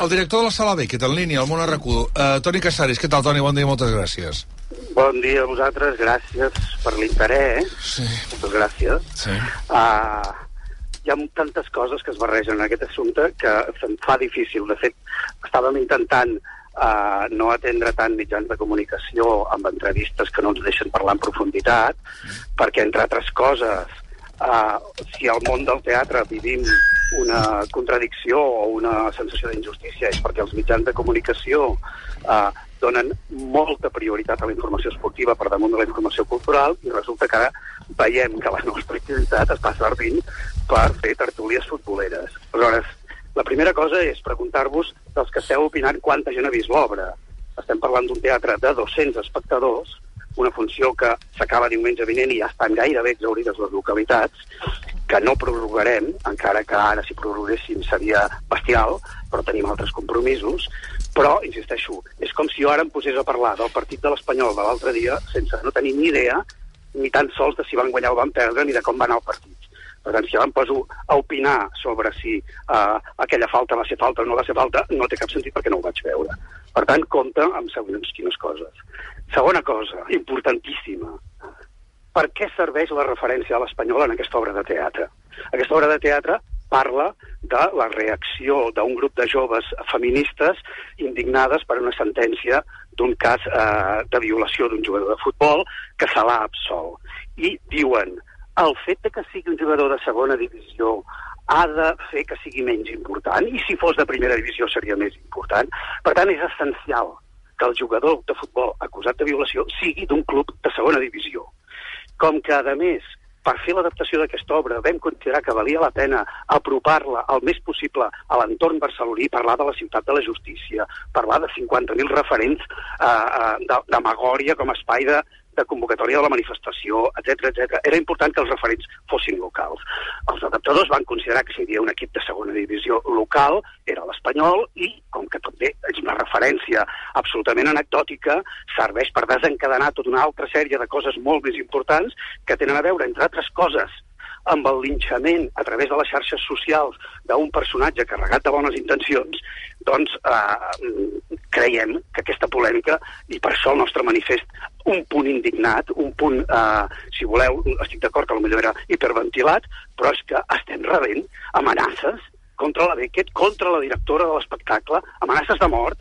El director de la Sala B, que té en línia, el món arracudo. Uh, Toni Casares, què tal, Toni? Bon dia, moltes gràcies. Bon dia a vosaltres, gràcies per l'interès. Sí. Moltes gràcies. Sí. Uh, hi ha tantes coses que es barregen en aquest assumpte que se'm fa difícil. De fet, estàvem intentant uh, no atendre tant mitjans de comunicació amb entrevistes que no ens deixen parlar en profunditat, perquè, entre altres coses, uh, si al món del teatre vivim una contradicció o una sensació d'injustícia és perquè els mitjans de comunicació uh, donen molta prioritat a la informació esportiva per damunt de la informació cultural i resulta que veiem que la nostra activitat es passa servint per fer tertúlies futboleres. Aleshores, la primera cosa és preguntar-vos dels que esteu opinant quanta gent ha vist l'obra. Estem parlant d'un teatre de 200 espectadors, una funció que s'acaba diumenge vinent i ja estan gairebé exaurides les localitats, que no prorrogarem, encara que ara si prorroguéssim seria bestial, però tenim altres compromisos, però, insisteixo, és com si jo ara em posés a parlar del partit de l'Espanyol de l'altre dia sense no tenir ni idea ni tan sols de si van guanyar o van perdre ni de com va anar el partit. Per tant, si jo em poso a opinar sobre si uh, aquella falta va ser falta o no va ser falta, no té cap sentit perquè no ho vaig veure. Per tant, compte amb segons quines coses. Segona cosa, importantíssima. Per què serveix la referència a l'Espanyol en aquesta obra de teatre? Aquesta obra de teatre parla de la reacció d'un grup de joves feministes indignades per una sentència d'un cas eh, de violació d'un jugador de futbol que se l'ha absolt. I diuen, el fet de que sigui un jugador de segona divisió ha de fer que sigui menys important, i si fos de primera divisió seria més important. Per tant, és essencial que el jugador de futbol acusat de violació sigui d'un club de segona divisió. Com que, a més, per fer l'adaptació d'aquesta obra vam considerar que valia la pena apropar-la el més possible a l'entorn barceloní, parlar de la ciutat de la justícia, parlar de 50.000 referents eh, eh, d'Amagòria com a espai de, de convocatòria de la manifestació, etc etc. Era important que els referents fossin locals. Els adaptadors van considerar que si hi havia un equip de segona divisió local era l'Espanyol i, com que també és una referència absolutament anecdòtica, serveix per desencadenar tota una altra sèrie de coses molt més importants que tenen a veure, entre altres coses, amb el linxament a través de les xarxes socials d'un personatge carregat de bones intencions, doncs eh, creiem que aquesta polèmica, i per això el nostre manifest, un punt indignat, un punt, eh, si voleu, estic d'acord que potser era hiperventilat, però és que estem rebent amenaces contra la Beckett, contra la directora de l'espectacle, amenaces de mort,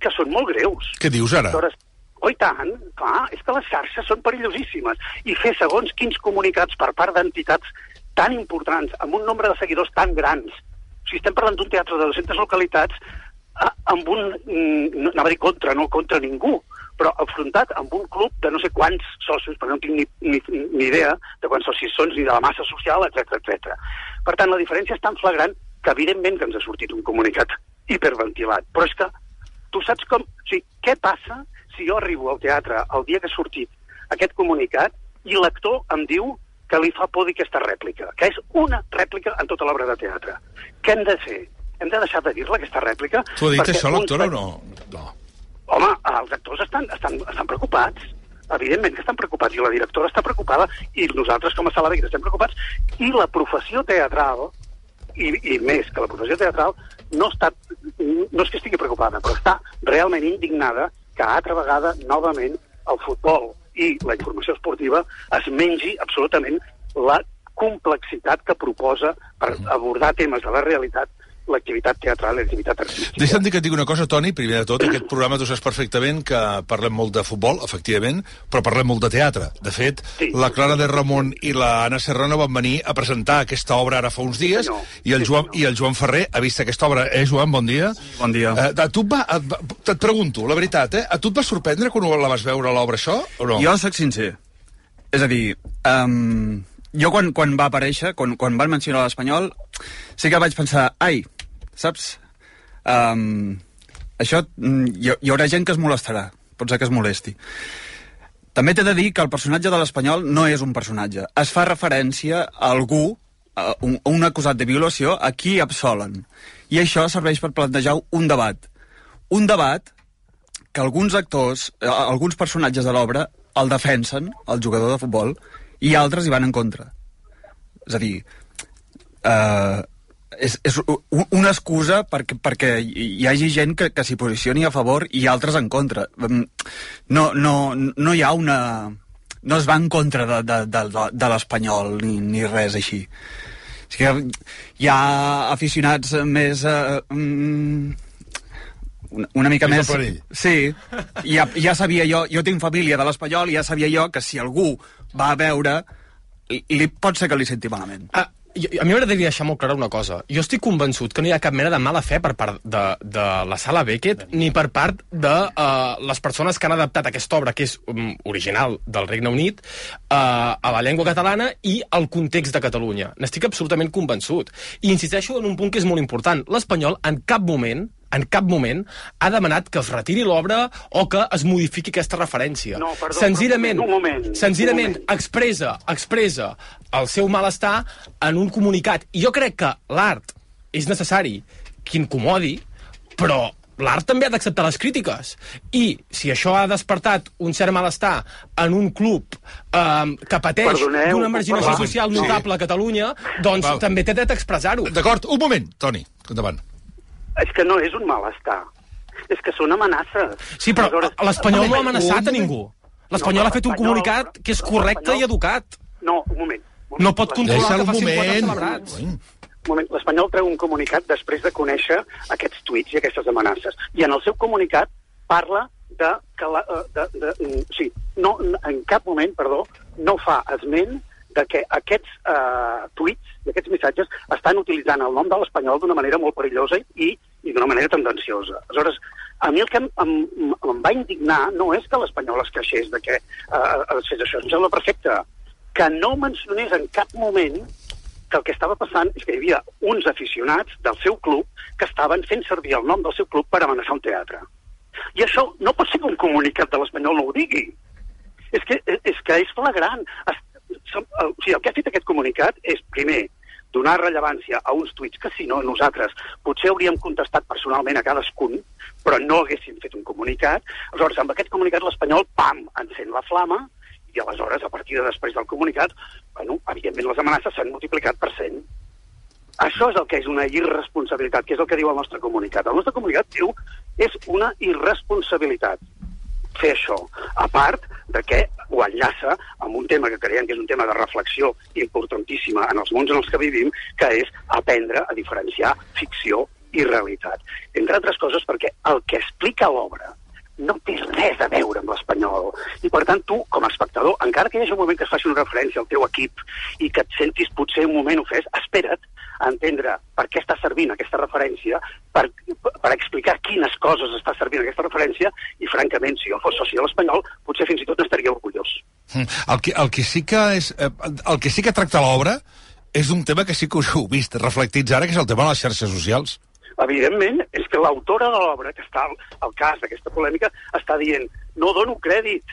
que són molt greus. Què dius ara? Directores Oh, tant, clar, és que les xarxes són perillosíssimes. I fer segons quins comunicats per part d'entitats tan importants, amb un nombre de seguidors tan grans, o sigui, estem parlant d'un teatre de 200 localitats eh, amb un, mm, no, anava a dir contra, no contra ningú, però enfrontat amb un club de no sé quants socis, perquè no tinc ni, ni, ni idea de quants socis són, ni de la massa social, etc etc. Per tant, la diferència és tan flagrant que evidentment que ens ha sortit un comunicat hiperventilat, però és que tu saps com... O sigui, què passa si jo arribo al teatre el dia que ha sortit aquest comunicat i l'actor em diu que li fa por dir aquesta rèplica, que és una rèplica en tota l'obra de teatre. Què hem de fer? Hem de deixar de dir-la, aquesta rèplica? Tu ha dit això, uns l'actora, o no? No. Home, els actors estan, estan, estan preocupats. Evidentment que estan preocupats, i la directora està preocupada, i nosaltres com a sala de estem preocupats, i la professió teatral, i, i més que la professió teatral, no, està, no és que estigui preocupada, però està realment indignada que altra vegada, novament, el futbol i la informació esportiva es mengi absolutament la complexitat que proposa per abordar temes de la realitat l'activitat teatral l'activitat artística. Deixa'm dir que et digui una cosa, Toni, primer de tot, aquest programa tu saps perfectament que parlem molt de futbol, efectivament, però parlem molt de teatre. De fet, Sí. la Clara de Ramon i la Anna Serrano van venir a presentar aquesta obra ara fa uns dies, senyor. i, el Sí, Joan, senyor. i el Joan Ferrer ha vist aquesta obra. Eh, Joan, bon dia. Bon dia. Eh, a tu et, va, et, va, et pregunto, la veritat, eh? A tu et va sorprendre quan la vas veure, l'obra, això, o no? Jo sóc sincer. És a dir, um, jo quan, quan va aparèixer, quan, quan van mencionar l'Espanyol, sí que vaig pensar, ai, saps? Um, això, mm, hi, hi haurà gent que es molestarà, pot ser que es molesti. també t'he de dir que el personatge de l'Espanyol no és un personatge. Es fa referència a algú, a un, a un acusat de violació, a qui absolen. I això serveix per plantejar un debat. Un debat que alguns actors, eh, alguns personatges de l'obra el defensen, el jugador de futbol, i altres hi van en contra. És a dir, eh, és, és una excusa perquè, perquè hi hagi gent que, que s'hi posicioni a favor i altres en contra. Mm, no, no, no hi ha una... No es va en contra de, de, de, de l'espanyol ni, ni res així. És que hi ha aficionats més... Uh, una, una mica més... més... Sí, ja, ja sabia jo, jo tinc família de l'Espanyol i ja sabia jo que si algú va a veure, li, li pot ser que li senti malament. Ah, a mi m'agradaria deixar molt clara una cosa. Jo estic convençut que no hi ha cap mena de mala fe per part de, de la sala Beckett ni per part de uh, les persones que han adaptat aquesta obra, que és um, original del Regne Unit, uh, a la llengua catalana i al context de Catalunya. N'estic absolutament convençut. I insisteixo en un punt que és molt important. L'espanyol en cap moment en cap moment ha demanat que es retiri l'obra o que es modifiqui aquesta referència. No, perdó, senzillament, un moment, senzillament un moment. expressa, expressa el seu malestar en un comunicat. I jo crec que l'art és necessari que incomodi, però l'art també ha d'acceptar les crítiques. I si això ha despertat un cert malestar en un club eh, que pateix d'una marginació social notable a Catalunya, doncs Val. també té dret a expressar-ho. D'acord, un moment, Toni, endavant. És que no és un malestar. És que són amenaces. Sí, però Aleshores, l'Espanyol no ha amenaçat a ningú. L'Espanyol No, ha fet un comunicat que és correcte i educat. No, un moment. un moment. No pot controlar que facin quatre moment. celebrats. Ui. Un moment. L'Espanyol treu un comunicat després de conèixer aquests tuits i aquestes amenaces. I en el seu comunicat parla de que la, eh, de, de, mm, sí, no, en cap moment, perdó, no fa esment de que aquests eh, tuits i aquests missatges estan utilitzant el nom de l'Espanyol d'una manera molt perillosa i, i d'una manera tendenciosa. Aleshores, a mi el que em, em, em va indignar no és que l'Espanyol es queixés de que eh, es fes això, em sembla perfecte, que no mencionés en cap moment que el que estava passant és que hi havia uns aficionats del seu club que estaven fent servir el nom del seu club per amenaçar un teatre. I això no pot ser que un comunicat de l'Espanyol no ho digui. És que és, que és flagrant. Es, som, o sigui, el que ha fet aquest comunicat és, primer, donar rellevància a uns tuits que, si no, nosaltres potser hauríem contestat personalment a cadascun, però no haguéssim fet un comunicat. Aleshores, amb aquest comunicat l'Espanyol, pam, encén la flama, i aleshores, a partir de després del comunicat, bueno, evidentment les amenaces s'han multiplicat per 100. Això és el que és una irresponsabilitat, que és el que diu el nostre comunicat. El nostre comunicat diu és una irresponsabilitat fer això, a part de que ho enllaça amb un tema que creiem que és un tema de reflexió importantíssima en els mons en els que vivim, que és aprendre a diferenciar ficció i realitat. Entre altres coses perquè el que explica l'obra no té res a veure amb l'espanyol. I, per tant, tu, com a espectador, encara que hi hagi un moment que es faci una referència al teu equip i que et sentis potser un moment ofès, espera't a entendre per què està servint aquesta referència, per, per explicar quines coses està servint aquesta referència, i, francament, si jo fos soci de l'Espanyol, potser fins i tot n'estaria orgullós. Mm. El que, el que sí que és... eh, El que sí que tracta l'obra és un tema que sí que us heu vist reflectits ara, que és el tema de les xarxes socials. Evidentment, és que l'autora de l'obra, que està al, al cas d'aquesta polèmica, està dient no dono crèdit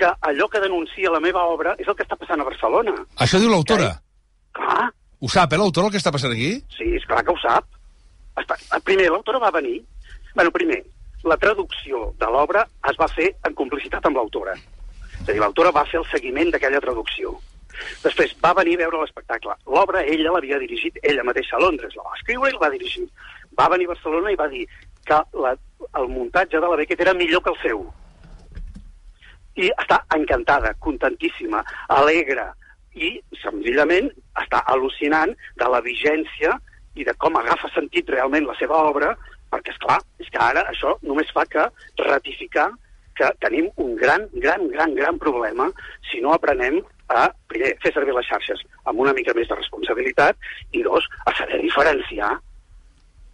que allò que denuncia la meva obra és el que està passant a Barcelona. Això diu l'autora. Clar, Ho sap, eh, l'autora, el que està passant aquí? sí, és clar que ho sap. Primer, l'autora va venir... bueno, primer, la traducció de l'obra es va fer en complicitat amb l'autora. És a dir, l'autora va fer el seguiment d'aquella traducció. Després va venir a veure l'espectacle. L'obra ella l'havia dirigit ella mateixa a Londres, la va escriure i la va dirigir. Va venir a Barcelona i va dir que la, el muntatge de la Beckett era millor que el seu. I està encantada, contentíssima, alegre, i senzillament està al·lucinant de la vigència i de com agafa sentit realment la seva obra, perquè, és clar, és que ara això només fa que ratificar que tenim un gran, gran, gran, gran problema si no aprenem a, primer, fer servir les xarxes amb una mica més de responsabilitat i, dos, a saber diferenciar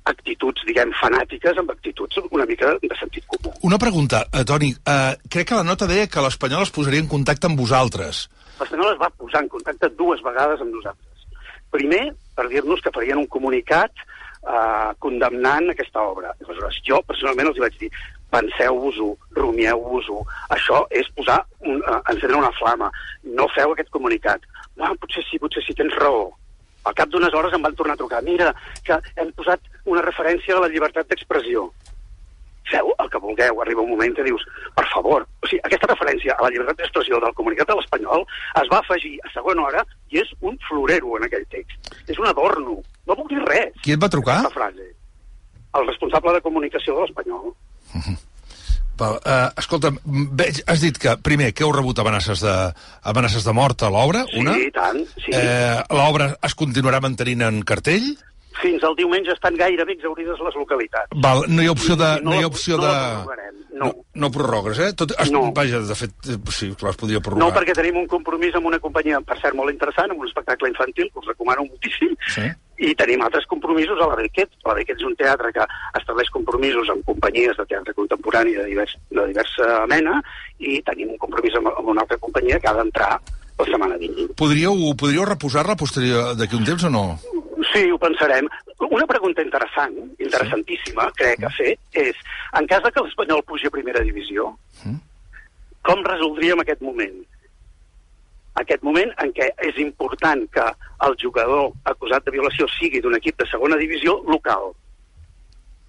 actituds, diguem, fanàtiques amb actituds una mica de sentit comú. Una pregunta, eh, Toni. Eh, crec que la nota deia que l'Espanyol es posaria en contacte amb vosaltres. L'Espanyol es va posar en contacte dues vegades amb nosaltres. Primer, per dir-nos que farien un comunicat eh, condemnant aquesta obra. Aleshores, jo personalment els vaig dir, penseu-vos-ho, rumieu-vos-ho. Això és posar un uh, encendre una flama. No feu aquest comunicat. No, potser sí, potser sí, tens raó. Al cap d'unes hores em van tornar a trucar. Mira, que hem posat una referència a la llibertat d'expressió. Feu el que vulgueu. Arriba un moment que dius, per favor, o sigui, aquesta referència a la llibertat d'expressió del comunicat de l'Espanyol es va afegir a segona hora i és un florero en aquell text. És un adorno. No vol dir res. Qui et va trucar? Frase. El responsable de comunicació de l'Espanyol. Val, uh, escolta, veig, has dit que, primer, que heu rebut amenaces de, amenaces de mort a l'obra, una. Sí, tant. Sí. Eh, L'obra es continuarà mantenint en cartell? Fins al diumenge estan gairebé exaurides les localitats. Val, no hi ha opció de... No, No hi ha opció no de... prorrogarem, no. no prorrogues, eh? Tot, es, No. Vaja, de fet, eh, sí, clar, es podria No, prorrogar. perquè tenim un compromís amb una companyia, per cert, molt interessant, amb un espectacle infantil, que us recomano moltíssim, Sí. i tenim altres compromisos a la Bequet. La Bequet és un teatre que estableix compromisos amb companyies de teatre contemporani de, divers, de diversa mena, i tenim un compromís amb, amb una altra companyia que ha d'entrar la setmana vinent. Podríeu, podríeu reposar-la posterior d'aquí un temps o no? Sí, ho pensarem. Una pregunta interessant, interessantíssima, crec, a fer, és, en cas de que l'Espanyol pugi a primera divisió, com resoldríem aquest moment? Aquest moment en què és important que el jugador acusat de violació sigui d'un equip de segona divisió local.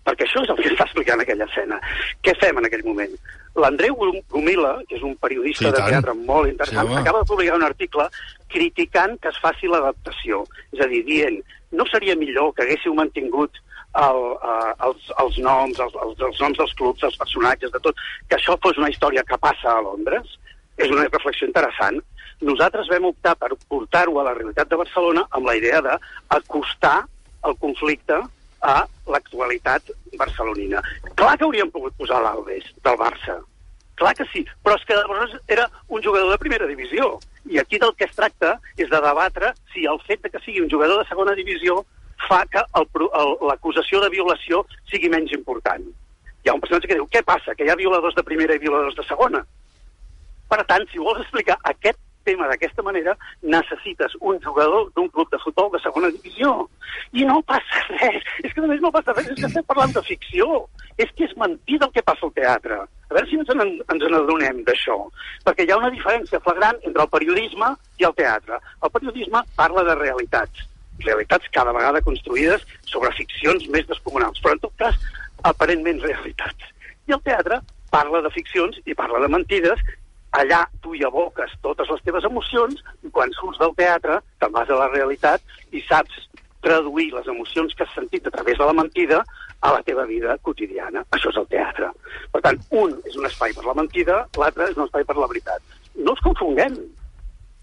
Perquè això és el que està explicant aquella escena. Què fem en aquell moment? L'Andreu Gomila, que és un periodista Sí, de teatre molt interessant, Sí, acaba de publicar un article criticant que es faci l'adaptació. És a dir, dient, no seria millor que haguéssiu mantingut el, uh, els, els noms, els, els, els noms dels clubs, els personatges, de tot, que això fos una història que passa a Londres? És una reflexió interessant. Nosaltres vam optar per portar-ho a la realitat de Barcelona amb la idea d'acostar el conflicte a l'actualitat barcelonina. Clar que hauríem pogut posar l'Alves del Barça, Clar que sí, però és que llavors era un jugador de primera divisió. I aquí del que es tracta és de debatre si el fet de que sigui un jugador de segona divisió fa que l'acusació de violació sigui menys important. Hi ha un personatge que diu, què passa, que hi ha violadors de primera i violadors de segona? Per tant, si vols explicar aquest tema d'aquesta manera, necessites un jugador d'un club de futbol de segona divisió. I no passa res. És que només no passa res, és que estem parlant de ficció. És que és mentida el que passa al teatre. A veure si ens, en, ens n'adonem d'això. Perquè hi ha una diferència flagrant entre el periodisme i el teatre. El periodisme parla de realitats. Realitats cada vegada construïdes sobre ficcions més descomunals, però en tot cas, aparentment realitats. I el teatre parla de ficcions i parla de mentides allà tu hi aboques totes les teves emocions i quan surts del teatre te'n vas a la realitat i saps traduir les emocions que has sentit a través de la mentida a la teva vida quotidiana. Això és el teatre. Per tant, un és un espai per la mentida, l'altre és un espai per la veritat. No els confonguem.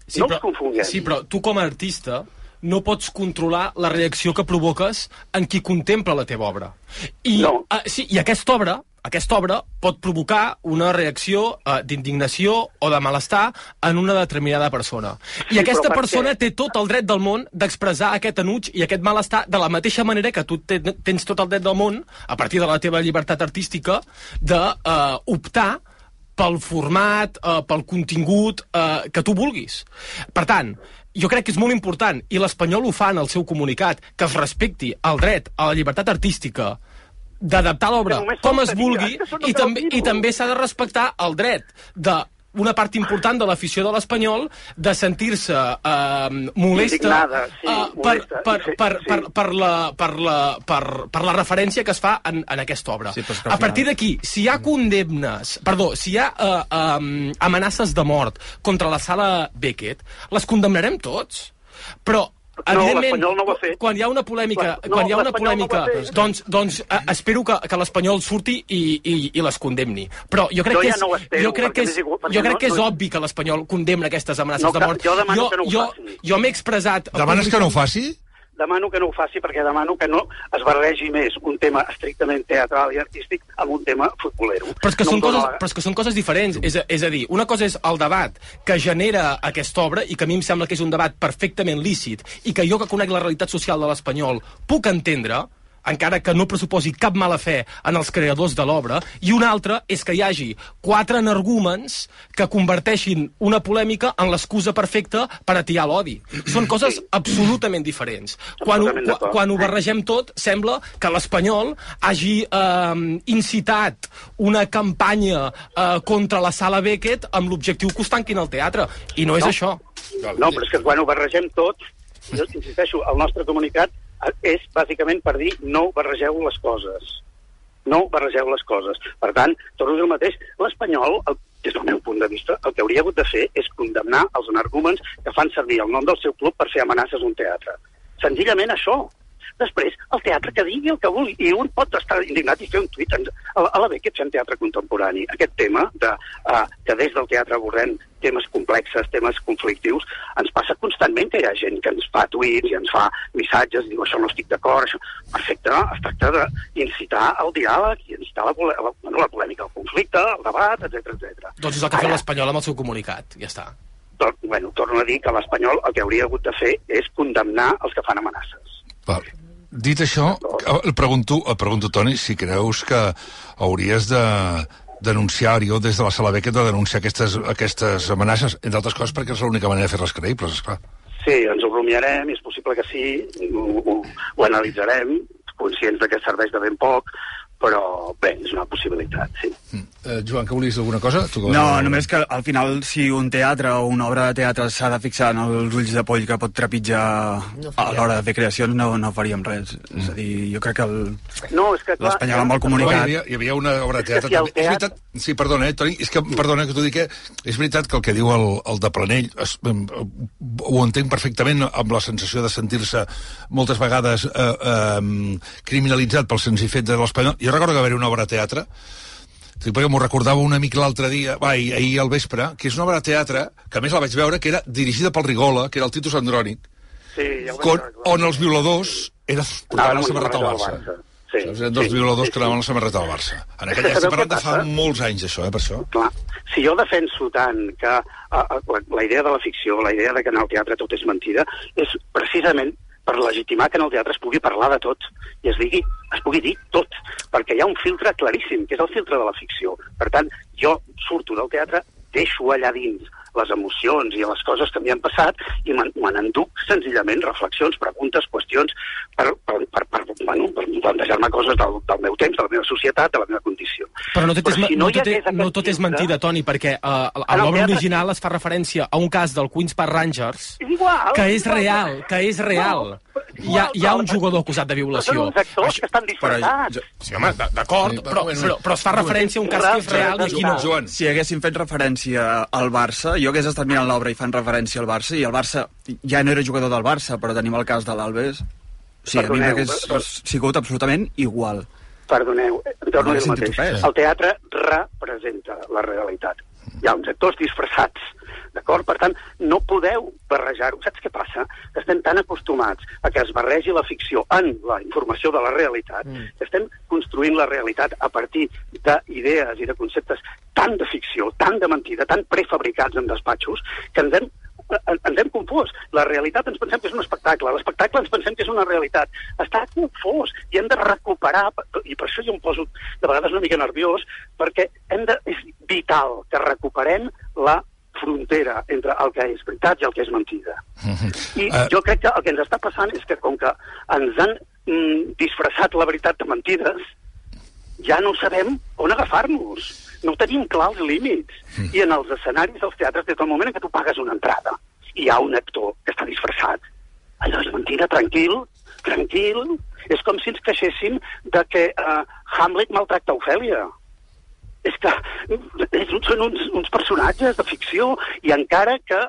Sí, no però, els confonguem. Sí, però tu com a artista no pots controlar la reacció que provoques en qui contempla la teva obra. I, No. uh, sí, i aquesta obra aquesta obra pot provocar una reacció uh, d'indignació o de malestar en una determinada persona. I Sí, aquesta persona què? té tot el dret del món d'expressar aquest enuig i aquest malestar de la mateixa manera que tu te- tens tot el dret del món, a partir de la teva llibertat artística, d'optar uh, optar pel format, eh, pel contingut eh, que tu vulguis. Per tant, jo crec que és molt important, i l'Espanyol ho fa en el seu comunicat, que es respecti el dret a la llibertat artística d'adaptar l'obra com es vulgui, i, també, i també s'ha de respectar el dret de una part important de l'afició de l'Espanyol de sentir-se eh, molesta, Indignada, sí, eh, per, per, sí, per, sí. per, per, la, per, la, per, per la referència que es fa en, en aquesta obra. Sí, a partir d'aquí, si hi ha condemnes, perdó, si hi ha uh, um, amenaces de mort contra la sala Beckett, les condemnarem tots. Però evidentment, no ho ha fet. quan hi ha una polèmica, No, quan hi ha una no polèmica, fet. doncs, doncs eh, espero que, que l'Espanyol surti i, i, i les condemni. Però jo crec Jo que ja és, no ho espero, jo crec que és, igual, jo crec no- que és no- obvi que l'Espanyol condemna aquestes amenaces No, de mort. jo demano jo, que no ho jo, faci. jo m'he expressat... Demanes que no ho faci? Demano que no ho faci perquè demano que no es barregi més un tema estrictament teatral i artístic amb un tema futbolero. Però és, que No són coses, la- però és que són coses diferents. És a, és a dir, una cosa és el debat que genera aquesta obra i que a mi em sembla que és un debat perfectament lícit i que jo que conec la realitat social de l'espanyol puc entendre encara que no pressuposi cap mala fe en els creadors de l'obra, i una altra és que hi hagi quatre energúmens que converteixin una polèmica en l'excusa perfecta per atiar l'odi. Són coses absolutament diferents. Quan ho, quan ho barregem tot, sembla que l'Espanyol hagi eh, incitat una campanya eh, contra la sala Beckett amb l'objectiu que us tanquin el teatre. I no és No. això. No, però és que quan ho barregem tot, jo insisteixo, el nostre comunicat és bàsicament per dir no barregeu les coses. No barregeu les coses. Per tant, torno a dir el mateix. L'Espanyol, des del meu punt de vista, el que hauria hagut de fer és condemnar els energúmens que fan servir el nom del seu club per fer amenaces a un teatre. Senzillament això. Després, el teatre que digui el que vulgui, i un pot estar indignat i fer un tuit. A a la Beckett fem teatre contemporani. Aquest tema, de, uh, que des del teatre abordem temes complexes, temes conflictius, ens passa constantment que hi ha gent que ens fa tuits i ens fa missatges i diu això no estic d'acord, això... Perfecte, es tracta d'incitar el diàleg i incitar la, la, bueno, la polèmica, el conflicte, el debat, etc etc. Doncs és el que ha fet l'Espanyol amb el seu comunicat. Ja està. Tor bueno, torno a dir que l'Espanyol el que hauria hagut de fer és condemnar els que fan amenaces. Val. Dit això, el pregunto, el pregunto, Toni, si creus que hauries de denunciar jo des de la sala Beckett de denunciar aquestes, aquestes amenaces, entre altres coses perquè és l'única manera de fer-les creïbles, esclar. Sí, ens ho rumiarem, és possible que sí, ho, ho, ho analitzarem, conscients de que serveix de ben poc, però bé, és una possibilitat, sí. Mm. Eh, Joan, que volies alguna cosa? Tu No, a- només que al final si un teatre o una obra de teatre s'ha de fixar en els ulls de poll que pot trepitjar a l'hora de fer creacions, no, no faríem res. És a dir, jo crec que el- No, és que l'Espanyol amb el Home, comunicat... hi, havia, hi havia una obra de teatre... És que si el també. És teatre- veritat, sí, perdona, eh, Toni, és que, perdona que t'ho dic, eh, és veritat que el que diu el, el de Planell es, ho entenc perfectament amb la sensació de sentir-se moltes vegades eh, eh, criminalitzat pel senzill fet de l'Espanyol. Jo recordo que va haver una obra de teatre Sí, perquè m'ho recordava un amic l'altre dia, va, ahir, ahir al vespre, que és una obra de teatre, que a més la vaig veure, que era dirigida pel Rigola, que era el Titus Andrònic, Sí, ja con, recordar. on els violadors eren, portaven la samarreta del samarreta Barça. Sí, Saps? Eren dos sí, violadors sí, que anaven sí. la samarreta del Barça. En aquella, sabeu parlant de fa molts anys, això, eh, per això. Clar, si jo defenso tant que a, a, la, la idea de la ficció, la idea de que en el teatre tot és mentida, és precisament per legitimar que en el teatre es pugui parlar de tot i es digui, es pugui dir tot, perquè hi ha un filtre claríssim, que és el filtre de la ficció. Per tant, jo surto del teatre, deixo allà dins les emocions i les coses que m'hi han passat i me me n'enduc senzillament reflexions, preguntes, qüestions per, per, per, per, bueno, per plantejar-me coses del, del meu temps, de la meva societat, de la meva condició. Però no tot, és, si no, hi tot, és, no tot és mentida, Toni, perquè uh, a l'obra original es fa referència a un cas del Queen's Park Rangers És igual. que és és igual. real, que és real. No, Hi ha, hi ha un jugador acusat de Però violació. Són uns actors que estan disfressats. Sí, home, d'acord, Sí, però, bueno, però, però es fa referència a un cas que és real i aquí no. Joan, Si haguéssim fet referència al Barça, jo hagués estat mirant l'obra i fan referència al Barça, i el Barça ja no era jugador del Barça, però tenim el cas de l'Albes. Sí, a mi Perdoneu, m'hagués però- sigut absolutament igual. Perdoneu, eh, torno a dir el mateix. El teatre representa la realitat. Hi ha uns actors disfressats, d'acord? Per tant, no podeu barrejar-ho. Saps què passa? Que estem tan acostumats a que es barregi la ficció en la informació de la realitat, mm. que estem construint la realitat a partir d'idees i de conceptes tan de ficció, tan de mentida, tan prefabricats en despatxos, que ens hem en- ens hem confós. La realitat ens pensem que és un espectacle, l'espectacle ens pensem que és una realitat. Està confós i hem de recuperar, i per això jo em poso de vegades una mica nerviós, perquè hem de, és vital que recuperem la frontera entre el que és veritat i el que és mentida. I Eh, jo crec que el que ens està passant és que com que ens han mm, disfressat la veritat de mentides, ja no sabem on agafar-nos. No tenim clar els límits. Mm. I en els escenaris dels teatres, des del moment en què tu pagues una entrada hi ha un actor que està disfressat, allò és mentida, tranquil, tranquil. És com si ens queixéssim de que uh, Hamlet maltracta Ofèlia. És que és, són uns, uns personatges de ficció i encara que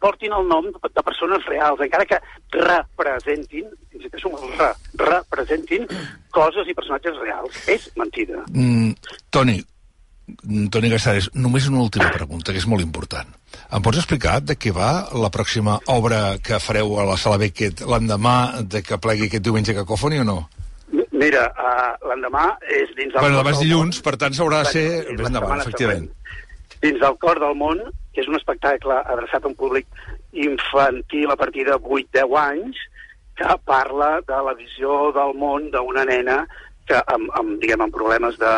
portin el nom de, persones reals, encara que representin, insisteixo el re, representin coses i personatges reals. És mentida. Mm, Toni, mm, Toni Gassades, només una última pregunta, que és molt important. Em pots explicar de què va la pròxima obra que fareu a la Sala Beckett l'endemà de que plegui aquest diumenge cacòfoni o no? Mira, uh, l'endemà és dins del... Bueno, demà és dilluns, per tant s'haurà de ser més endavant, efectivament. següent. Dins del cor del món, que és un espectacle adreçat a un públic infantil a partir de 8-10 anys, que parla de la visió del món d'una nena que amb, amb, diguem, amb problemes de,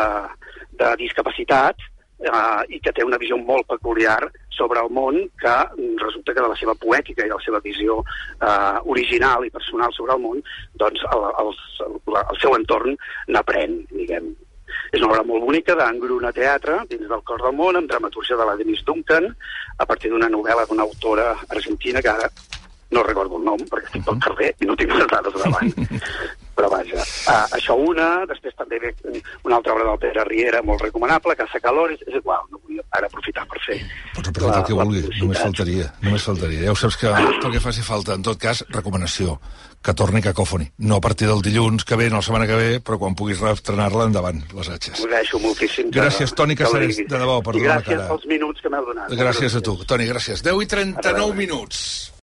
de discapacitat eh, i que té una visió molt peculiar sobre el món que resulta que de la seva poètica i de la seva visió eh, original i personal sobre el món, doncs el, el, el, el seu entorn n'aprèn, diguem. És una obra molt bonica d'Angruna Teatre, dins del cor del món, amb dramatúrgia de la Denise Duncan, a partir d'una novel·la d'una autora argentina que ara no recordo el nom, perquè estic pel carrer i no tinc les dades davant. Però vaja, uh, això una, després també ve una altra obra del Pere Riera molt recomanable, Casa Calores, és igual, no vull ara aprofitar per fer... Pots aprofitar el que vulgui, només faltaria, només faltaria. Ja ho saps que tot el que faci falta, en tot cas, recomanació, que torni Cacòfoni. No a partir del dilluns que ve, no la setmana que ve, però quan puguis reestrenar-la, endavant, les atxes. Ho agraeixo moltíssim. que- Gràcies, Toni que ho Casares, de debò, per donar la gràcies cara. pels minuts que m'heu donat. Gràcies a tu, Toni, gràcies. 10 i 39 Adéu. minuts.